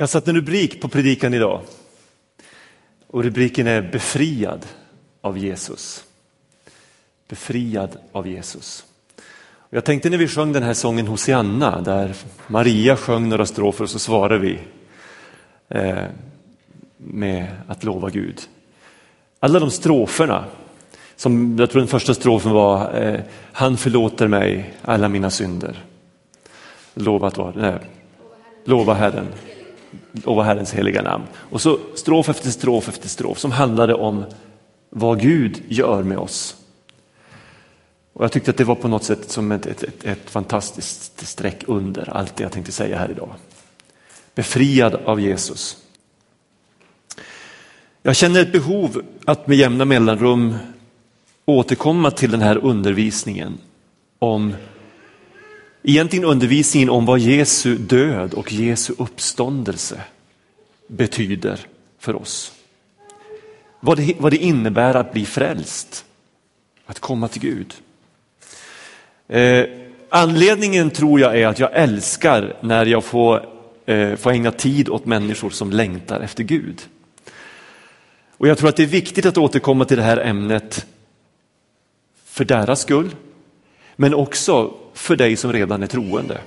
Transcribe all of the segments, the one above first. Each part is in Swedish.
Jag har satt en rubrik på predikan idag. Och rubriken är Befriad av Jesus. Befriad av Jesus. Jag tänkte när vi sjöng den här sången Hosianna, där Maria sjöng några strofer och så svarade vi eh, med att lova Gud. Alla de stroferna, som jag tror den första strofen var eh, Han förlåter mig alla mina synder. Lovat var, nej, lova Herren lova Herrens heliga namn. Och så strof efter strof efter strof som handlade om vad Gud gör med oss. Och jag tyckte att det var på något sätt som ett, ett, ett, ett fantastiskt streck under allt det jag tänkte säga här idag. Befriad av Jesus. Jag känner ett behov att med jämna mellanrum återkomma till den här undervisningen om Egentligen undervisningen om vad Jesu död och Jesu uppståndelse betyder för oss. Vad det, vad det innebär att bli frälst, att komma till Gud. Eh, anledningen tror jag är att jag älskar när jag får, eh, får ägna tid åt människor som längtar efter Gud. Och jag tror att det är viktigt att återkomma till det här ämnet för deras skull, men också för dig som redan är troende.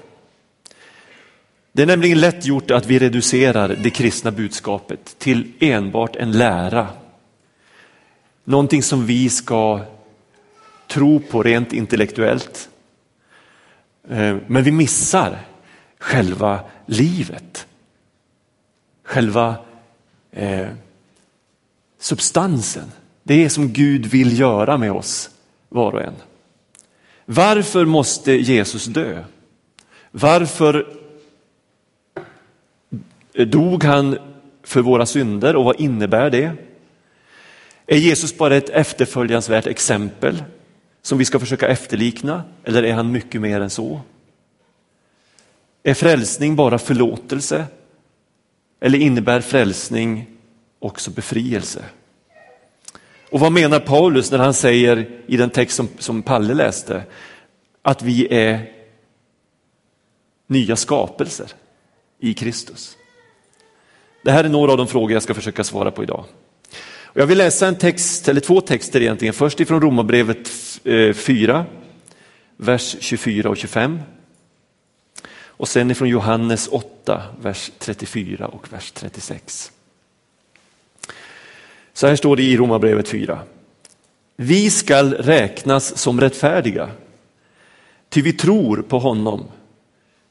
Det är nämligen lätt gjort att vi reducerar det kristna budskapet till enbart en lära. Någonting som vi ska tro på rent intellektuellt. Eh, men vi missar själva livet. Själva eh, substansen. Det är som Gud vill göra med oss var och en. Varför måste Jesus dö? Varför dog han för våra synder och vad innebär det? Är Jesus bara ett efterföljansvärt exempel som vi ska försöka efterlikna eller är han mycket mer än så? Är frälsning bara förlåtelse? Eller innebär frälsning också befrielse? Och vad menar Paulus när han säger i den text som, som Palle läste att vi är nya skapelser i Kristus? Det här är några av de frågor jag ska försöka svara på idag. Och jag vill läsa en text, eller två texter egentligen. Först ifrån Romarbrevet eh, 4, vers 24 och 25. Och sen ifrån Johannes 8, vers 34 och vers 36. Så här står det i Romarbrevet 4. Vi skall räknas som rättfärdiga, ty vi tror på honom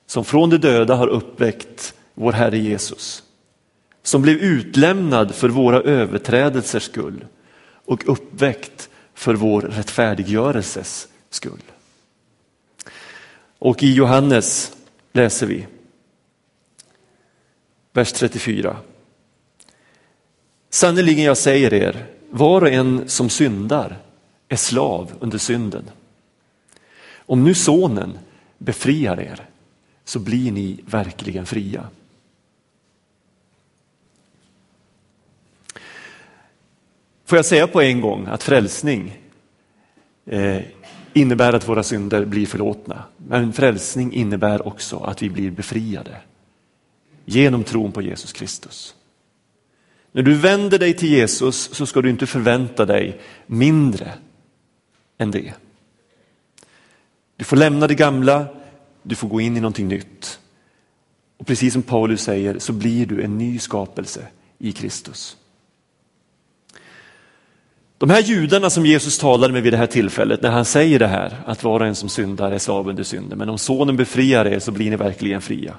som från de döda har uppväckt vår Herre Jesus, som blev utlämnad för våra överträdelsers skull och uppväckt för vår rättfärdiggörelses skull. Och i Johannes läser vi vers 34. Sannerligen jag säger er, var och en som syndar är slav under synden. Om nu sonen befriar er så blir ni verkligen fria. Får jag säga på en gång att frälsning eh, innebär att våra synder blir förlåtna. Men frälsning innebär också att vi blir befriade genom tron på Jesus Kristus. När du vänder dig till Jesus så ska du inte förvänta dig mindre än det. Du får lämna det gamla, du får gå in i någonting nytt. Och precis som Paulus säger så blir du en ny skapelse i Kristus. De här judarna som Jesus talade med vid det här tillfället när han säger det här, att var och en som syndar är slav under synden, men om sonen befriar er så blir ni verkligen fria.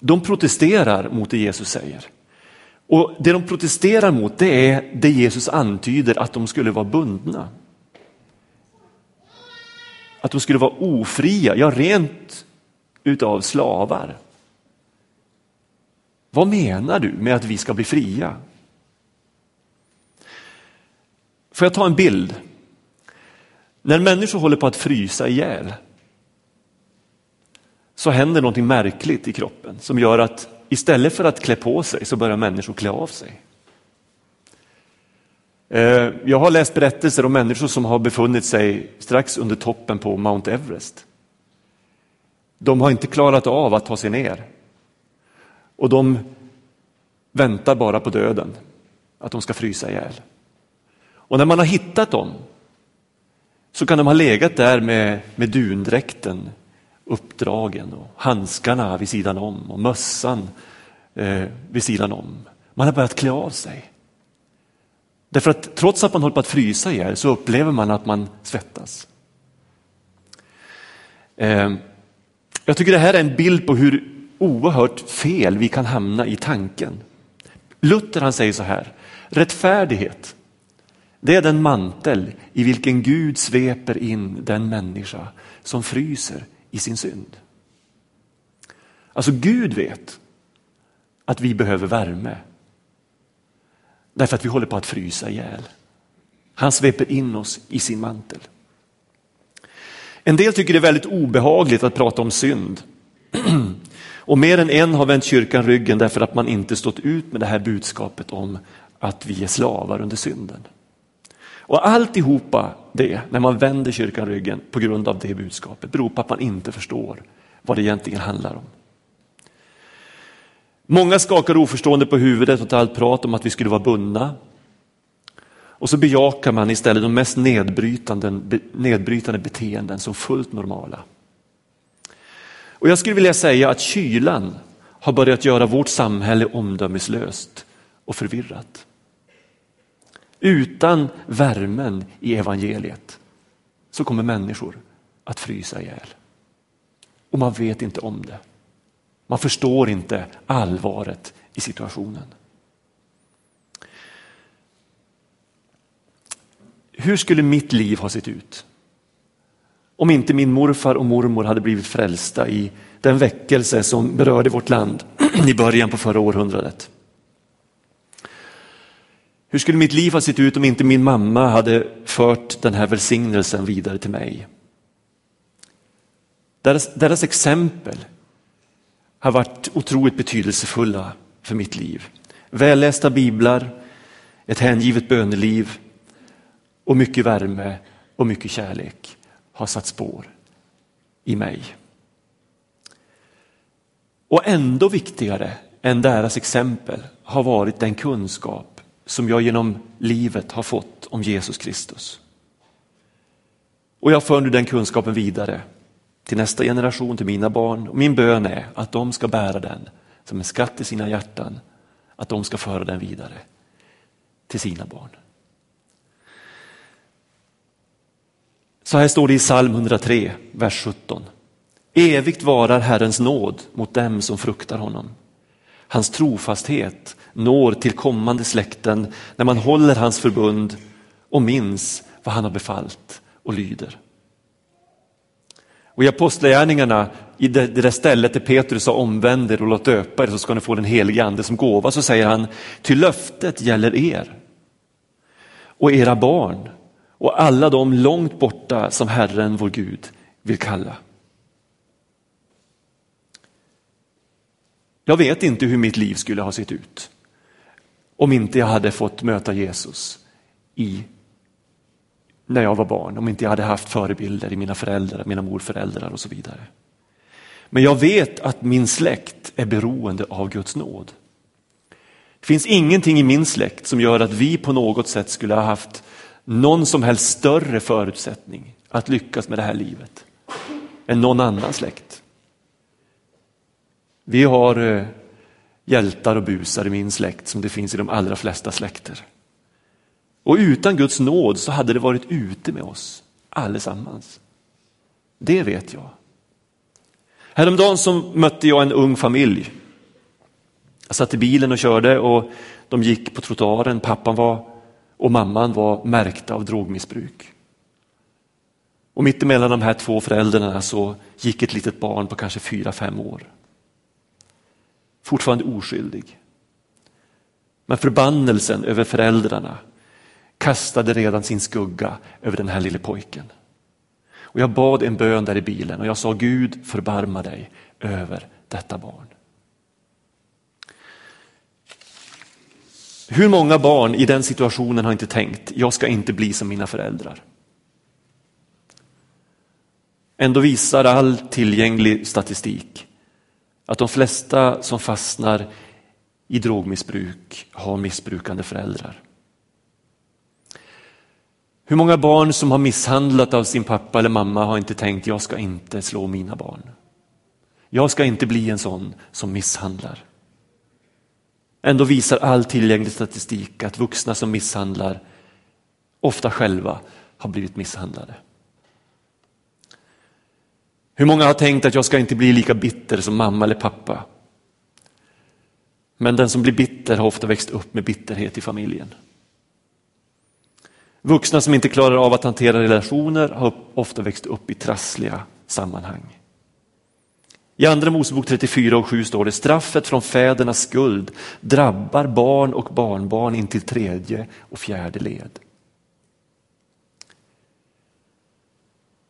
De protesterar mot det Jesus säger. Och Det de protesterar mot det är det Jesus antyder att de skulle vara bundna. Att de skulle vara ofria, ja rent utav slavar. Vad menar du med att vi ska bli fria? Får jag ta en bild? När människor håller på att frysa ihjäl så händer något märkligt i kroppen som gör att istället för att klä på sig så börjar människor klä av sig. Eh, jag har läst berättelser om människor som har befunnit sig strax under toppen på Mount Everest. De har inte klarat av att ta sig ner. Och de väntar bara på döden, att de ska frysa ihjäl. Och när man har hittat dem så kan de ha legat där med, med dundräkten uppdragen och handskarna vid sidan om och mössan eh, vid sidan om. Man har börjat klä av sig. Därför att trots att man håller på att frysa ihjäl så upplever man att man svettas. Eh, jag tycker det här är en bild på hur oerhört fel vi kan hamna i tanken. Luther han säger så här, rättfärdighet det är den mantel i vilken Gud sveper in den människa som fryser i sin synd. Alltså Gud vet att vi behöver värme därför att vi håller på att frysa ihjäl. Han sveper in oss i sin mantel. En del tycker det är väldigt obehagligt att prata om synd. Och mer än en har vänt kyrkan ryggen därför att man inte stått ut med det här budskapet om att vi är slavar under synden. Och alltihopa det, när man vänder kyrkan ryggen på grund av det budskapet, beror på att man inte förstår vad det egentligen handlar om. Många skakar oförstående på huvudet åt allt prat om att vi skulle vara bundna. Och så bejakar man istället de mest nedbrytande, nedbrytande beteenden som fullt normala. Och jag skulle vilja säga att kylan har börjat göra vårt samhälle omdömeslöst och förvirrat. Utan värmen i evangeliet så kommer människor att frysa ihjäl. Och man vet inte om det. Man förstår inte allvaret i situationen. Hur skulle mitt liv ha sett ut om inte min morfar och mormor hade blivit frälsta i den väckelse som berörde vårt land i början på förra århundradet? Hur skulle mitt liv ha sett ut om inte min mamma hade fört den här välsignelsen vidare till mig? Deras, deras exempel har varit otroligt betydelsefulla för mitt liv. Vällästa biblar, ett hängivet böneliv och mycket värme och mycket kärlek har satt spår i mig. Och ändå viktigare än deras exempel har varit den kunskap som jag genom livet har fått om Jesus Kristus. Och jag för nu den kunskapen vidare till nästa generation, till mina barn. Och min bön är att de ska bära den som en skatt i sina hjärtan, att de ska föra den vidare till sina barn. Så här står det i psalm 103, vers 17. Evigt varar Herrens nåd mot dem som fruktar honom. Hans trofasthet når till kommande släkten när man håller hans förbund och minns vad han har befallt och lyder. Och I Apostlagärningarna, i det, det där stället där Petrus sa omvänd er och låt döpa er så ska ni få den helige ande som gåva, så säger han, till löftet gäller er och era barn och alla de långt borta som Herren vår Gud vill kalla. Jag vet inte hur mitt liv skulle ha sett ut om inte jag hade fått möta Jesus i, när jag var barn, om inte jag hade haft förebilder i mina föräldrar, mina morföräldrar och så vidare. Men jag vet att min släkt är beroende av Guds nåd. Det finns ingenting i min släkt som gör att vi på något sätt skulle ha haft någon som helst större förutsättning att lyckas med det här livet än någon annan släkt. Vi har eh, hjältar och busar i min släkt som det finns i de allra flesta släkter. Och utan Guds nåd så hade det varit ute med oss allesammans. Det vet jag. Häromdagen så mötte jag en ung familj. Jag satt i bilen och körde och de gick på trottoaren. Pappan var, och mamman var märkta av drogmissbruk. Och mittemellan de här två föräldrarna så gick ett litet barn på kanske fyra, fem år fortfarande oskyldig. Men förbannelsen över föräldrarna kastade redan sin skugga över den här lille pojken. Och jag bad en bön där i bilen och jag sa Gud förbarma dig över detta barn. Hur många barn i den situationen har inte tänkt, jag ska inte bli som mina föräldrar. Ändå visar all tillgänglig statistik att de flesta som fastnar i drogmissbruk har missbrukande föräldrar. Hur många barn som har misshandlat av sin pappa eller mamma har inte tänkt jag ska inte slå mina barn. Jag ska inte bli en sån som misshandlar. Ändå visar all tillgänglig statistik att vuxna som misshandlar ofta själva har blivit misshandlade. Hur många har tänkt att jag ska inte bli lika bitter som mamma eller pappa? Men den som blir bitter har ofta växt upp med bitterhet i familjen. Vuxna som inte klarar av att hantera relationer har ofta växt upp i trassliga sammanhang. I andra Mosebok 34 och 7 står det straffet från fädernas skuld drabbar barn och barnbarn in till tredje och fjärde led.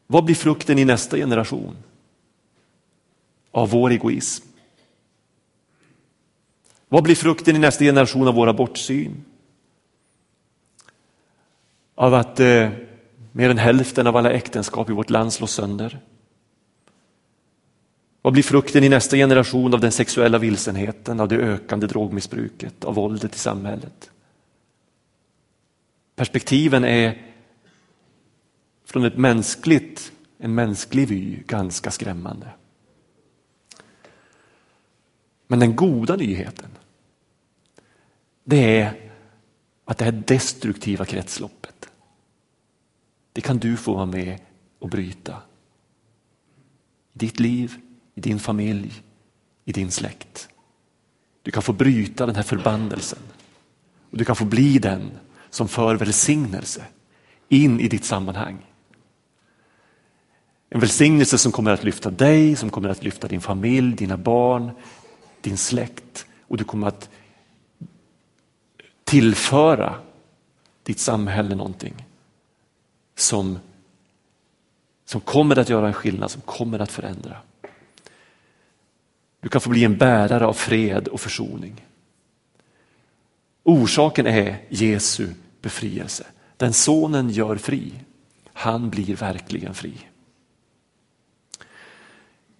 Vad blir frukten i nästa generation? Av vår egoism. Vad blir frukten i nästa generation av våra bortsyn? Av att eh, mer än hälften av alla äktenskap i vårt land slås sönder. Vad blir frukten i nästa generation av den sexuella vilsenheten, av det ökande drogmissbruket, av våldet i samhället? Perspektiven är från ett mänskligt, en mänsklig vy ganska skrämmande. Men den goda nyheten, det är att det här destruktiva kretsloppet, det kan du få vara med och bryta. I ditt liv, i din familj, i din släkt. Du kan få bryta den här förbannelsen. Och du kan få bli den som för välsignelse in i ditt sammanhang. En välsignelse som kommer att lyfta dig, som kommer att lyfta din familj, dina barn, din släkt och du kommer att tillföra ditt samhälle någonting som, som kommer att göra en skillnad, som kommer att förändra. Du kan få bli en bärare av fred och försoning. Orsaken är Jesu befrielse. Den sonen gör fri, han blir verkligen fri.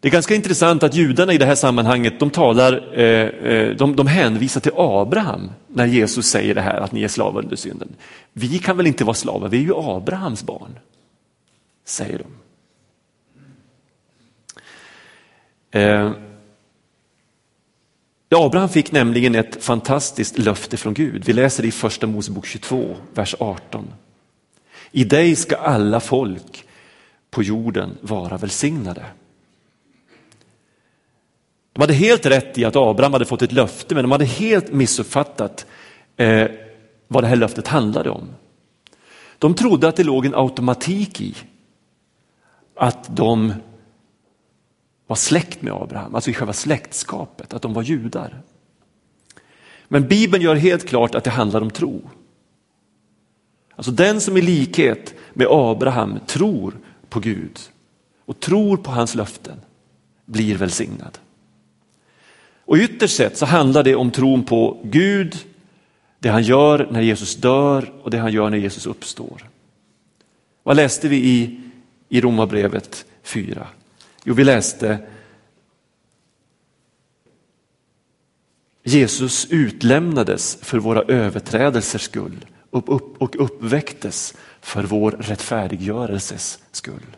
Det är ganska intressant att judarna i det här sammanhanget de talar, eh, eh, de, de hänvisar till Abraham när Jesus säger det här att ni är slavar under synden. Vi kan väl inte vara slavar, vi är ju Abrahams barn, säger de. Eh, Abraham fick nämligen ett fantastiskt löfte från Gud. Vi läser det i första Mosebok 22, vers 18. I dig ska alla folk på jorden vara välsignade. De hade helt rätt i att Abraham hade fått ett löfte, men de hade helt missuppfattat eh, vad det här löftet handlade om. De trodde att det låg en automatik i att de var släkt med Abraham, alltså i själva släktskapet, att de var judar. Men Bibeln gör helt klart att det handlar om tro. Alltså den som i likhet med Abraham tror på Gud och tror på hans löften blir välsignad. Och ytterst sett så handlar det om tron på Gud, det han gör när Jesus dör och det han gör när Jesus uppstår. Vad läste vi i, i Romarbrevet 4? Jo, vi läste Jesus utlämnades för våra överträdelsers skull och uppväcktes för vår rättfärdiggörelses skull.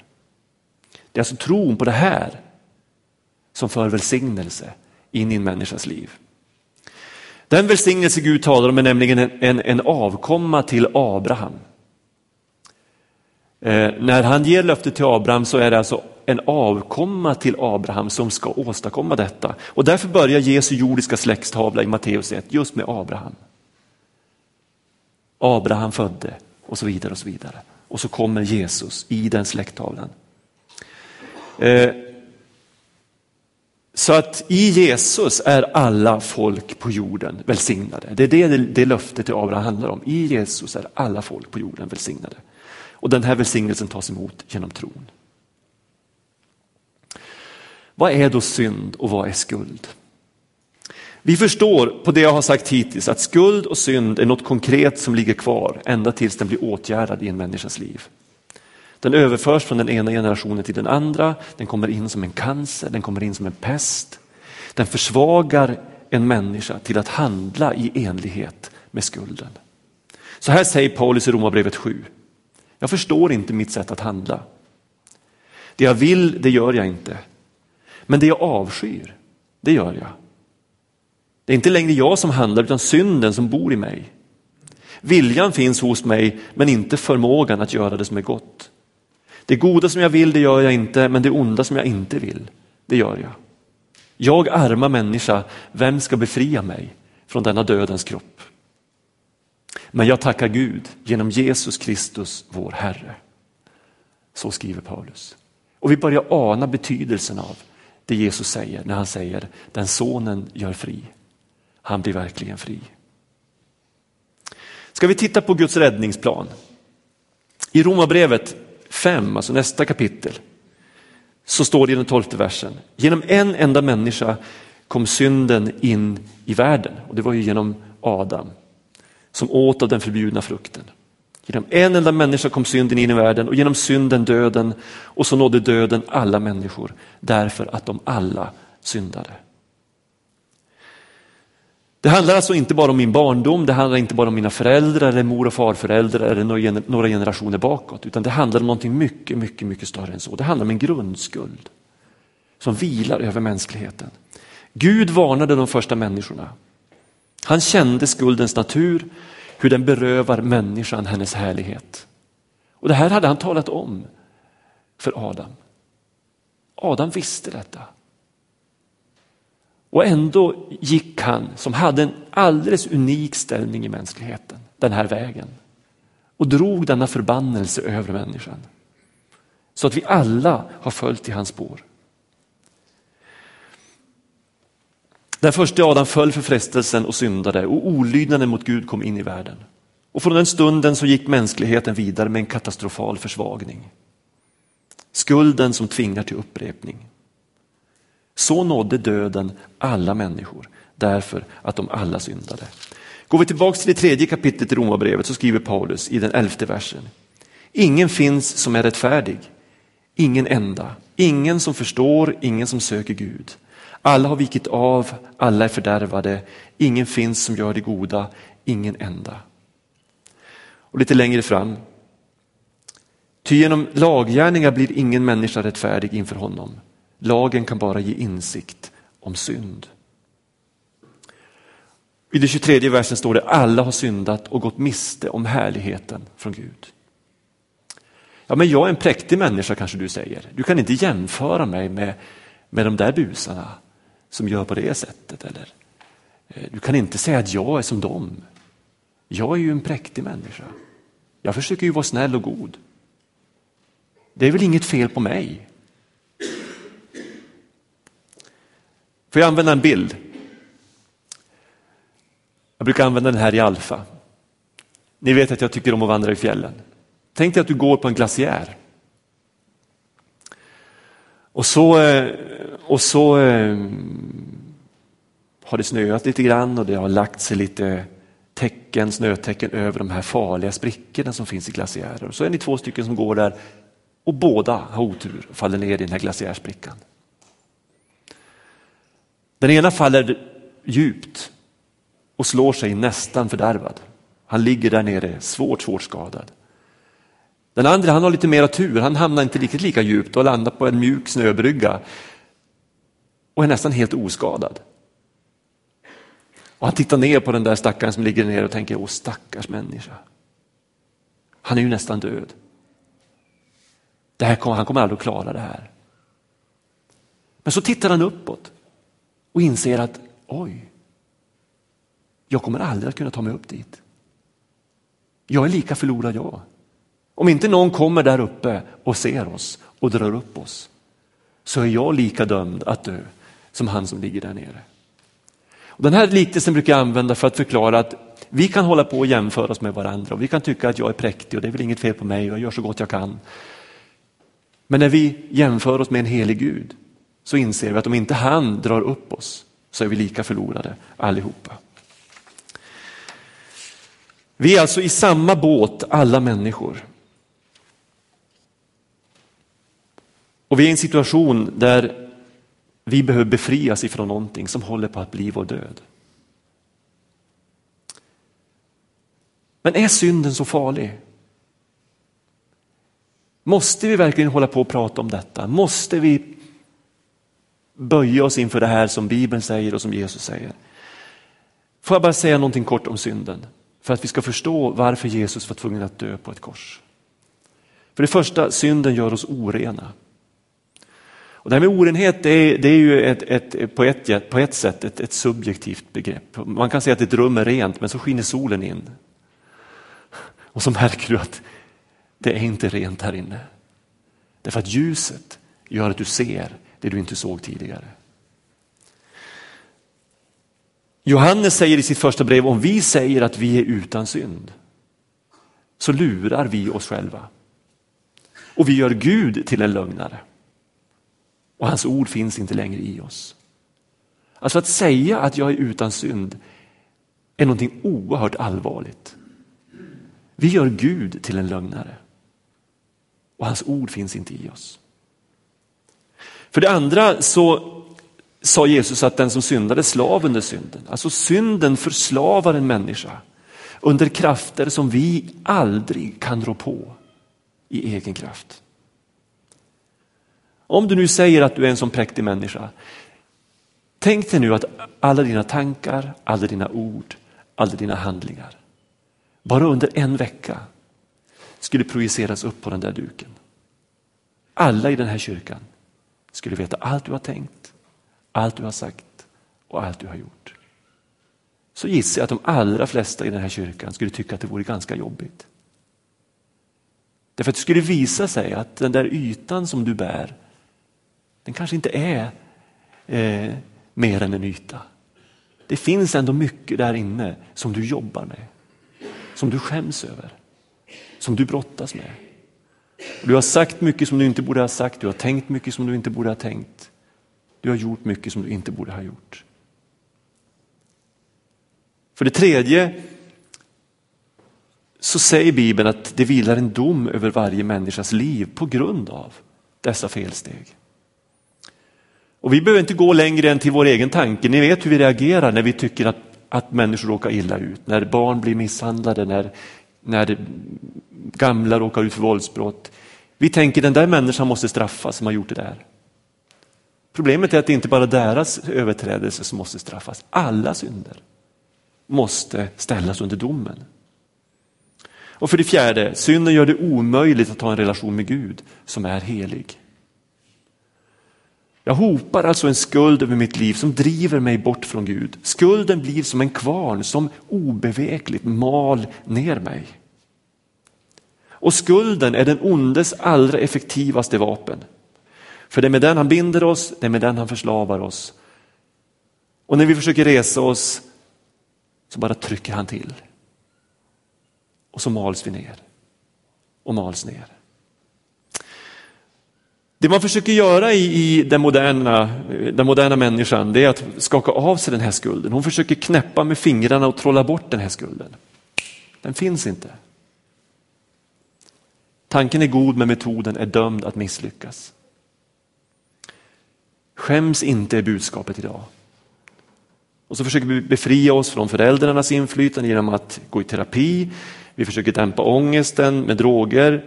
Det är alltså tron på det här som för välsignelse in i en människas liv. Den välsignelse Gud talar om är nämligen en, en, en avkomma till Abraham. Eh, när han ger löftet till Abraham så är det alltså en avkomma till Abraham som ska åstadkomma detta. Och därför börjar Jesu jordiska släktstavla i Matteus 1 just med Abraham. Abraham födde och så vidare och så vidare. Och så kommer Jesus i den släkttavlan. Eh, så att i Jesus är alla folk på jorden välsignade. Det är det det löftet till Abraham handlar om. I Jesus är alla folk på jorden välsignade. Och den här välsignelsen tas emot genom tron. Vad är då synd och vad är skuld? Vi förstår på det jag har sagt hittills att skuld och synd är något konkret som ligger kvar ända tills den blir åtgärdad i en människas liv. Den överförs från den ena generationen till den andra, den kommer in som en cancer, den kommer in som en pest. Den försvagar en människa till att handla i enlighet med skulden. Så här säger Paulus i Romarbrevet 7. Jag förstår inte mitt sätt att handla. Det jag vill, det gör jag inte. Men det jag avskyr, det gör jag. Det är inte längre jag som handlar utan synden som bor i mig. Viljan finns hos mig men inte förmågan att göra det som är gott. Det goda som jag vill det gör jag inte men det onda som jag inte vill det gör jag. Jag arma människa, vem ska befria mig från denna dödens kropp? Men jag tackar Gud genom Jesus Kristus vår Herre. Så skriver Paulus. Och vi börjar ana betydelsen av det Jesus säger när han säger den sonen gör fri. Han blir verkligen fri. Ska vi titta på Guds räddningsplan? I Romarbrevet 5, alltså nästa kapitel, så står det i den tolfte versen. Genom en enda människa kom synden in i världen och det var ju genom Adam som åt av den förbjudna frukten. Genom en enda människa kom synden in i världen och genom synden döden och så nådde döden alla människor därför att de alla syndade. Det handlar alltså inte bara om min barndom, det handlar inte bara om mina föräldrar eller mor och farföräldrar eller några generationer bakåt, utan det handlar om någonting mycket, mycket, mycket större än så. Det handlar om en grundskuld som vilar över mänskligheten. Gud varnade de första människorna. Han kände skuldens natur, hur den berövar människan hennes härlighet. Och det här hade han talat om för Adam. Adam visste detta. Och ändå gick han, som hade en alldeles unik ställning i mänskligheten, den här vägen. Och drog denna förbannelse över människan. Så att vi alla har följt i hans spår. Den första Adam föll för frestelsen och syndade och olydnaden mot Gud kom in i världen. Och från den stunden så gick mänskligheten vidare med en katastrofal försvagning. Skulden som tvingar till upprepning. Så nådde döden alla människor därför att de alla syndade. Går vi tillbaks till det tredje kapitlet i Romarbrevet så skriver Paulus i den elfte versen. Ingen finns som är rättfärdig, ingen enda, ingen som förstår, ingen som söker Gud. Alla har vikit av, alla är fördärvade, ingen finns som gör det goda, ingen enda. Och lite längre fram. Ty genom laggärningar blir ingen människa rättfärdig inför honom. Lagen kan bara ge insikt om synd. I den 23 versen står det alla har syndat och gått miste om härligheten från Gud. Ja, men jag är en präktig människa kanske du säger. Du kan inte jämföra mig med, med de där busarna som gör på det sättet. Eller? Eh, du kan inte säga att jag är som dem. Jag är ju en präktig människa. Jag försöker ju vara snäll och god. Det är väl inget fel på mig. Får jag använda en bild? Jag brukar använda den här i alfa. Ni vet att jag tycker om att vandra i fjällen. Tänk dig att du går på en glaciär. Och så, eh, och så eh, har det snöat lite grann och det har lagt sig lite tecken, snötecken över de här farliga sprickorna som finns i glaciärer. Så är ni två stycken som går där och båda har otur och faller ner i den här glaciärsprickan. Den ena faller djupt och slår sig nästan fördärvad. Han ligger där nere svårt, svårt skadad. Den andra han har lite mera tur, han hamnar inte riktigt lika djupt och landar på en mjuk snöbrygga och är nästan helt oskadad. Och han tittar ner på den där stackaren som ligger ner och tänker, åh stackars människa. Han är ju nästan död. Det här kommer, han kommer aldrig att klara det här. Men så tittar han uppåt och inser att oj, jag kommer aldrig att kunna ta mig upp dit. Jag är lika förlorad jag. Om inte någon kommer där uppe och ser oss och drar upp oss så är jag lika dömd att dö som han som ligger där nere. Och den här liknelsen brukar jag använda för att förklara att vi kan hålla på och jämföra oss med varandra och vi kan tycka att jag är präktig och det är väl inget fel på mig och jag gör så gott jag kan. Men när vi jämför oss med en helig Gud så inser vi att om inte han drar upp oss så är vi lika förlorade allihopa. Vi är alltså i samma båt alla människor. Och vi är i en situation där vi behöver befrias ifrån någonting som håller på att bli vår död. Men är synden så farlig? Måste vi verkligen hålla på och prata om detta? Måste vi böja oss inför det här som Bibeln säger och som Jesus säger? Får jag bara säga någonting kort om synden för att vi ska förstå varför Jesus var tvungen att dö på ett kors. För det första, synden gör oss orena. Och det här med orenhet det är, det är ju ett, ett, på, ett, på ett sätt ett, ett subjektivt begrepp. Man kan säga att ett rum är rent men så skiner solen in. Och så märker du att det är inte rent här inne. Därför att ljuset gör att du ser det du inte såg tidigare. Johannes säger i sitt första brev, om vi säger att vi är utan synd, så lurar vi oss själva. Och vi gör Gud till en lögnare. Och hans ord finns inte längre i oss. Alltså att säga att jag är utan synd är någonting oerhört allvarligt. Vi gör Gud till en lögnare. Och hans ord finns inte i oss. För det andra så sa Jesus att den som syndade slav under synden. Alltså synden förslavar en människa under krafter som vi aldrig kan rå på i egen kraft. Om du nu säger att du är en sån präktig människa, tänk dig nu att alla dina tankar, alla dina ord, alla dina handlingar, bara under en vecka skulle projiceras upp på den där duken. Alla i den här kyrkan skulle veta allt du har tänkt, allt du har sagt och allt du har gjort. Så gissar jag att de allra flesta i den här kyrkan skulle tycka att det vore ganska jobbigt. Därför att det skulle visa sig att den där ytan som du bär, den kanske inte är eh, mer än en yta. Det finns ändå mycket där inne som du jobbar med, som du skäms över, som du brottas med. Du har sagt mycket som du inte borde ha sagt, du har tänkt mycket som du inte borde ha tänkt. Du har gjort mycket som du inte borde ha gjort. För det tredje så säger Bibeln att det vilar en dom över varje människas liv på grund av dessa felsteg. Och vi behöver inte gå längre än till vår egen tanke. Ni vet hur vi reagerar när vi tycker att, att människor råkar illa ut, när barn blir misshandlade, när, när gamla råkar ut för våldsbrott. Vi tänker den där människan måste straffas som har gjort det där. Problemet är att det inte bara deras överträdelse som måste straffas. Alla synder måste ställas under domen. Och för det fjärde, synden gör det omöjligt att ha en relation med Gud som är helig. Jag hopar alltså en skuld över mitt liv som driver mig bort från Gud. Skulden blir som en kvarn som obevekligt mal ner mig. Och skulden är den ondes allra effektivaste vapen. För det är med den han binder oss, det är med den han förslavar oss. Och när vi försöker resa oss så bara trycker han till. Och så mals vi ner och mals ner. Det man försöker göra i, i den, moderna, den moderna människan det är att skaka av sig den här skulden. Hon försöker knäppa med fingrarna och trolla bort den här skulden. Den finns inte. Tanken är god men metoden är dömd att misslyckas. Skäms inte är budskapet idag. Och så försöker vi befria oss från föräldrarnas inflytande genom att gå i terapi. Vi försöker dämpa ångesten med droger.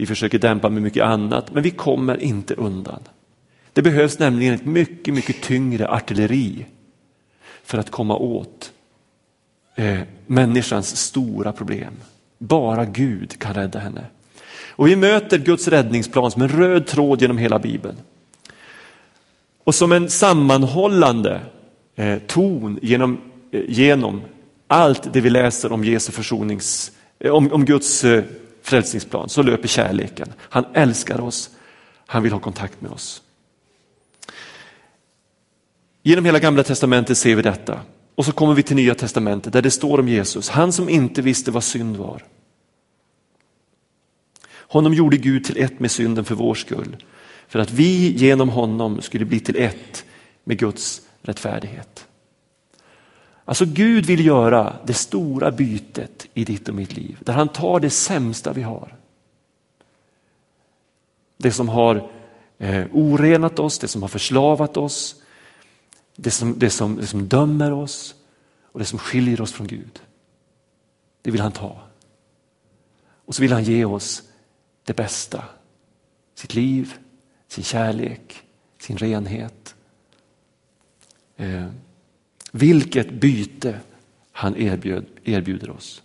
Vi försöker dämpa med mycket annat, men vi kommer inte undan. Det behövs nämligen ett mycket, mycket tyngre artilleri för att komma åt eh, människans stora problem. Bara Gud kan rädda henne. Och vi möter Guds räddningsplan som en röd tråd genom hela Bibeln. Och som en sammanhållande eh, ton genom, eh, genom allt det vi läser om Jesu försonings, eh, om, om Guds eh, frälsningsplan så löper kärleken. Han älskar oss, han vill ha kontakt med oss. Genom hela gamla testamentet ser vi detta. Och så kommer vi till nya testamentet där det står om Jesus, han som inte visste vad synd var. Honom gjorde Gud till ett med synden för vår skull, för att vi genom honom skulle bli till ett med Guds rättfärdighet. Alltså Gud vill göra det stora bytet i ditt och mitt liv, där han tar det sämsta vi har. Det som har eh, orenat oss, det som har förslavat oss, det som, det, som, det som dömer oss och det som skiljer oss från Gud. Det vill han ta. Och så vill han ge oss det bästa. Sitt liv, sin kärlek, sin renhet. Eh, vilket byte han erbjöd, erbjuder oss.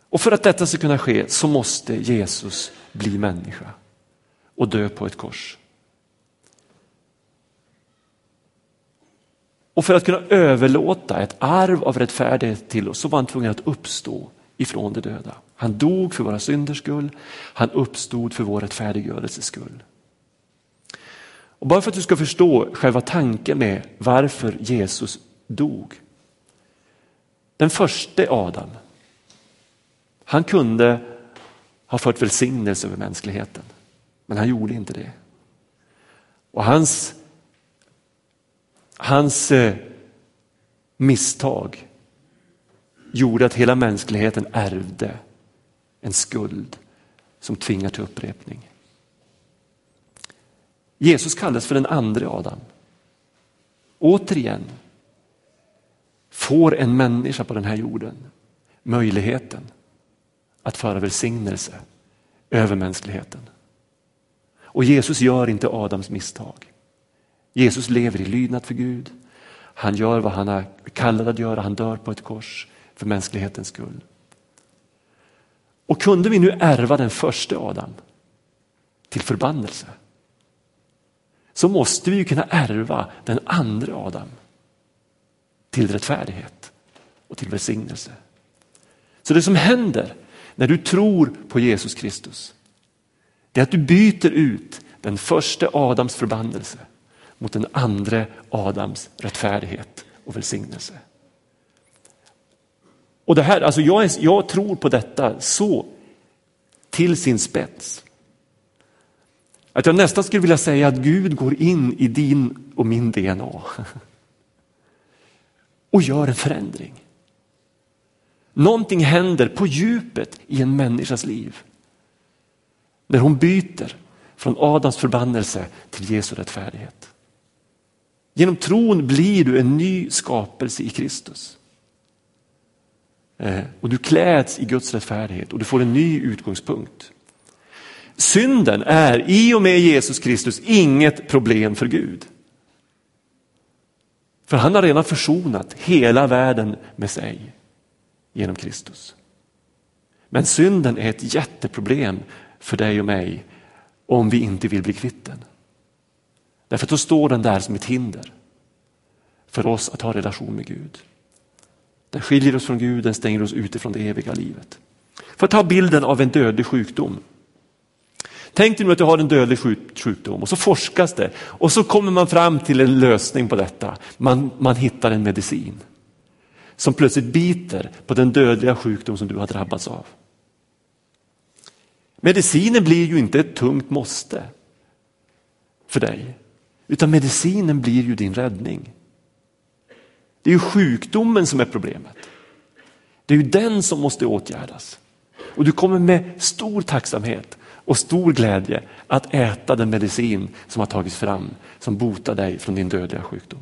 Och för att detta ska kunna ske så måste Jesus bli människa och dö på ett kors. Och för att kunna överlåta ett arv av rättfärdighet till oss så var han tvungen att uppstå ifrån de döda. Han dog för våra synders skull, han uppstod för vår rättfärdiggörelses skull. Och bara för att du ska förstå själva tanken med varför Jesus dog. Den första Adam, han kunde ha fört välsignelse över mänskligheten, men han gjorde inte det. Och hans, hans eh, misstag gjorde att hela mänskligheten ärvde en skuld som tvingar till upprepning. Jesus kallas för den andra Adam. Återigen får en människa på den här jorden möjligheten att föra välsignelse över mänskligheten. Och Jesus gör inte Adams misstag. Jesus lever i lydnad för Gud. Han gör vad han är kallad att göra, han dör på ett kors för mänsklighetens skull. Och kunde vi nu ärva den första Adam till förbannelse så måste vi ju kunna ärva den andra Adam till rättfärdighet och till välsignelse. Så det som händer när du tror på Jesus Kristus, det är att du byter ut den första Adams förbannelse mot den andra Adams rättfärdighet och välsignelse. Och det här, alltså jag, är, jag tror på detta så till sin spets. Att jag nästan skulle vilja säga att Gud går in i din och min DNA och gör en förändring. Någonting händer på djupet i en människas liv. När hon byter från Adams förbannelse till Jesu rättfärdighet. Genom tron blir du en ny skapelse i Kristus. Eh, och du kläds i Guds rättfärdighet och du får en ny utgångspunkt. Synden är i och med Jesus Kristus inget problem för Gud. För han har redan försonat hela världen med sig genom Kristus. Men synden är ett jätteproblem för dig och mig om vi inte vill bli kvitt den. Därför då står den där som ett hinder för oss att ha relation med Gud. Den skiljer oss från Gud, den stänger oss ute från det eviga livet. För att ta bilden av en dödlig sjukdom. Tänk dig nu att du har en dödlig sjukdom och så forskas det och så kommer man fram till en lösning på detta. Man, man hittar en medicin som plötsligt biter på den dödliga sjukdom som du har drabbats av. Medicinen blir ju inte ett tungt måste för dig, utan medicinen blir ju din räddning. Det är ju sjukdomen som är problemet. Det är ju den som måste åtgärdas. Och du kommer med stor tacksamhet och stor glädje att äta den medicin som har tagits fram som botar dig från din dödliga sjukdom.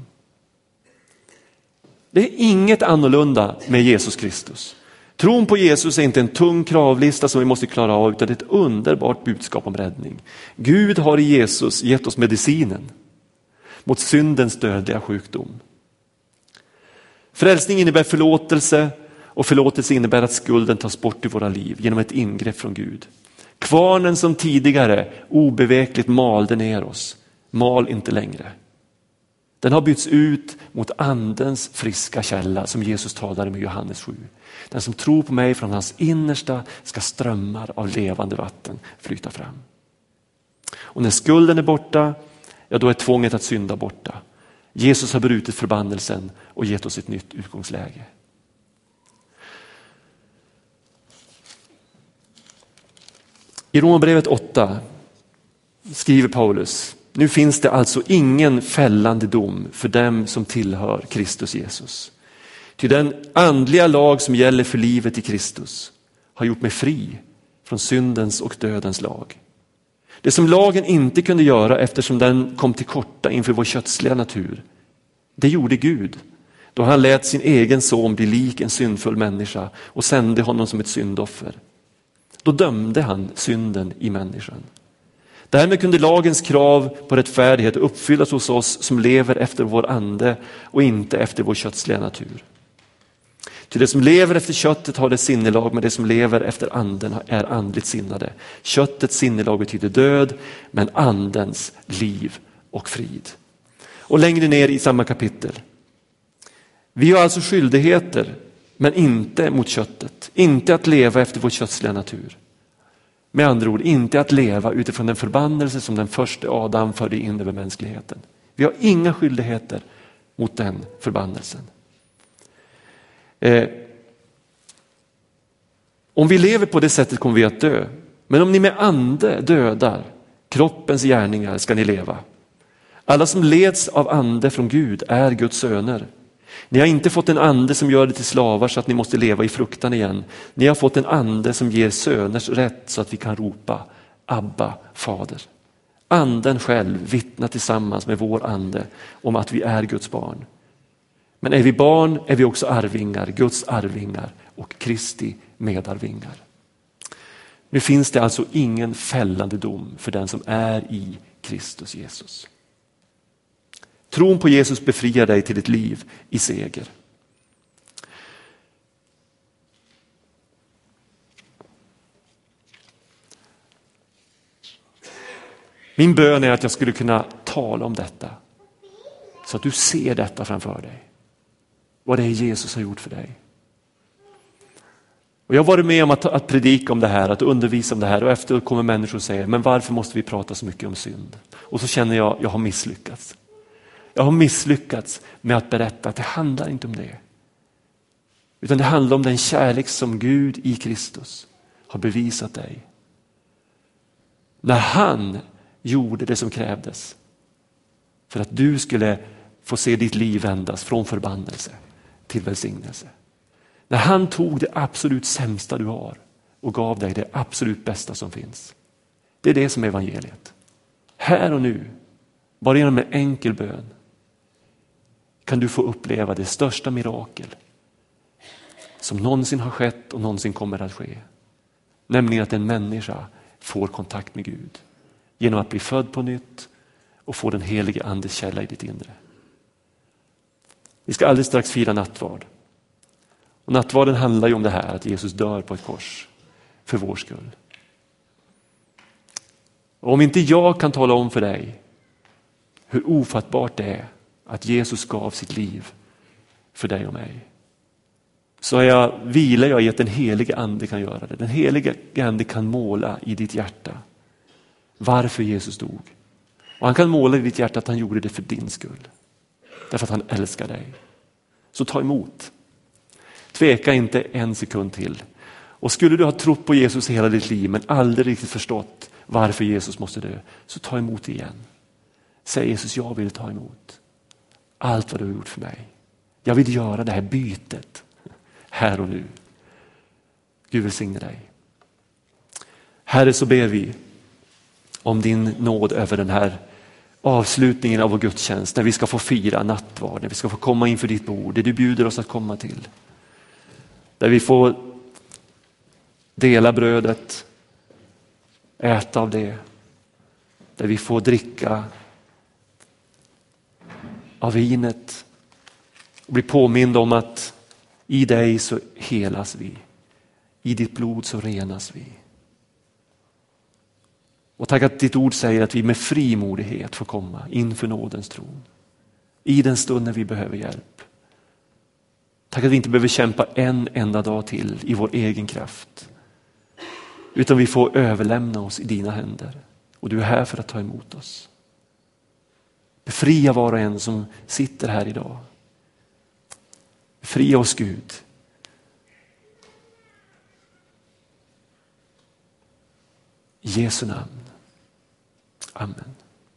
Det är inget annorlunda med Jesus Kristus. Tron på Jesus är inte en tung kravlista som vi måste klara av utan det är ett underbart budskap om räddning. Gud har i Jesus gett oss medicinen mot syndens dödliga sjukdom. Frälsning innebär förlåtelse och förlåtelse innebär att skulden tas bort i våra liv genom ett ingrepp från Gud. Kvarnen som tidigare obevekligt malde ner oss, mal inte längre. Den har bytts ut mot andens friska källa som Jesus talade med Johannes 7. Den som tror på mig från hans innersta ska strömmar av levande vatten flyta fram. Och när skulden är borta, ja då är tvånget att synda borta. Jesus har brutit förbannelsen och gett oss ett nytt utgångsläge. I Romarbrevet 8 skriver Paulus, nu finns det alltså ingen fällande dom för dem som tillhör Kristus Jesus. Till den andliga lag som gäller för livet i Kristus har gjort mig fri från syndens och dödens lag. Det som lagen inte kunde göra eftersom den kom till korta inför vår kötsliga natur, det gjorde Gud då han lät sin egen son bli lik en syndfull människa och sände honom som ett syndoffer. Då dömde han synden i människan. Därmed kunde lagens krav på rättfärdighet uppfyllas hos oss som lever efter vår ande och inte efter vår kötsliga natur. Till det som lever efter köttet har det sinnelag, men det som lever efter anden är andligt sinnade. Köttets sinnelag betyder död, men andens liv och frid. Och längre ner i samma kapitel. Vi har alltså skyldigheter, men inte mot köttet. Inte att leva efter vår kötsliga natur. Med andra ord, inte att leva utifrån den förbannelse som den första Adam förde in över mänskligheten. Vi har inga skyldigheter mot den förbannelsen. Eh, om vi lever på det sättet kommer vi att dö. Men om ni med ande dödar kroppens gärningar ska ni leva. Alla som leds av ande från Gud är Guds söner. Ni har inte fått en ande som gör det till slavar så att ni måste leva i fruktan igen. Ni har fått en ande som ger söners rätt så att vi kan ropa Abba, fader. Anden själv vittnar tillsammans med vår ande om att vi är Guds barn. Men är vi barn är vi också arvingar, Guds arvingar och Kristi medarvingar. Nu finns det alltså ingen fällande dom för den som är i Kristus Jesus. Tron på Jesus befriar dig till ett liv i seger. Min bön är att jag skulle kunna tala om detta så att du ser detta framför dig. Vad det är Jesus har gjort för dig. Och jag har varit med om att, att predika om det här, att undervisa om det här och efteråt kommer människor och säger, men varför måste vi prata så mycket om synd? Och så känner jag, jag har misslyckats. Jag har misslyckats med att berätta att det handlar inte om det. Utan det handlar om den kärlek som Gud i Kristus har bevisat dig. När han gjorde det som krävdes för att du skulle få se ditt liv vändas från förbannelse till välsignelse. När han tog det absolut sämsta du har och gav dig det absolut bästa som finns. Det är det som är evangeliet. Här och nu, bara genom en enkel bön, kan du få uppleva det största mirakel som någonsin har skett och någonsin kommer att ske. Nämligen att en människa får kontakt med Gud genom att bli född på nytt och få den helige andes källa i ditt inre. Vi ska alldeles strax fira nattvard. Och nattvarden handlar ju om det här att Jesus dör på ett kors för vår skull. Och om inte jag kan tala om för dig hur ofattbart det är att Jesus gav sitt liv för dig och mig. Så är jag, vilar jag i att den helige ande kan göra det. Den helige ande kan måla i ditt hjärta varför Jesus dog. Och han kan måla i ditt hjärta att han gjorde det för din skull. Därför att han älskar dig. Så ta emot. Tveka inte en sekund till. Och skulle du ha trott på Jesus hela ditt liv men aldrig riktigt förstått varför Jesus måste dö, så ta emot igen. Säg Jesus, jag vill ta emot allt vad du har gjort för mig. Jag vill göra det här bytet här och nu. Gud välsigne dig. Herre, så ber vi om din nåd över den här avslutningen av vår gudstjänst, när vi ska få fira nattvard, när vi ska få komma inför ditt bord, det du bjuder oss att komma till. Där vi får dela brödet, äta av det, där vi får dricka av vinet och bli påmind om att i dig så helas vi. I ditt blod så renas vi. Och tack att ditt ord säger att vi med frimodighet får komma inför nådens tron. I den stund när vi behöver hjälp. Tack att vi inte behöver kämpa en enda dag till i vår egen kraft. Utan vi får överlämna oss i dina händer. Och du är här för att ta emot oss. Befria var och en som sitter här idag. Befria oss Gud. I Jesu namn. Amen.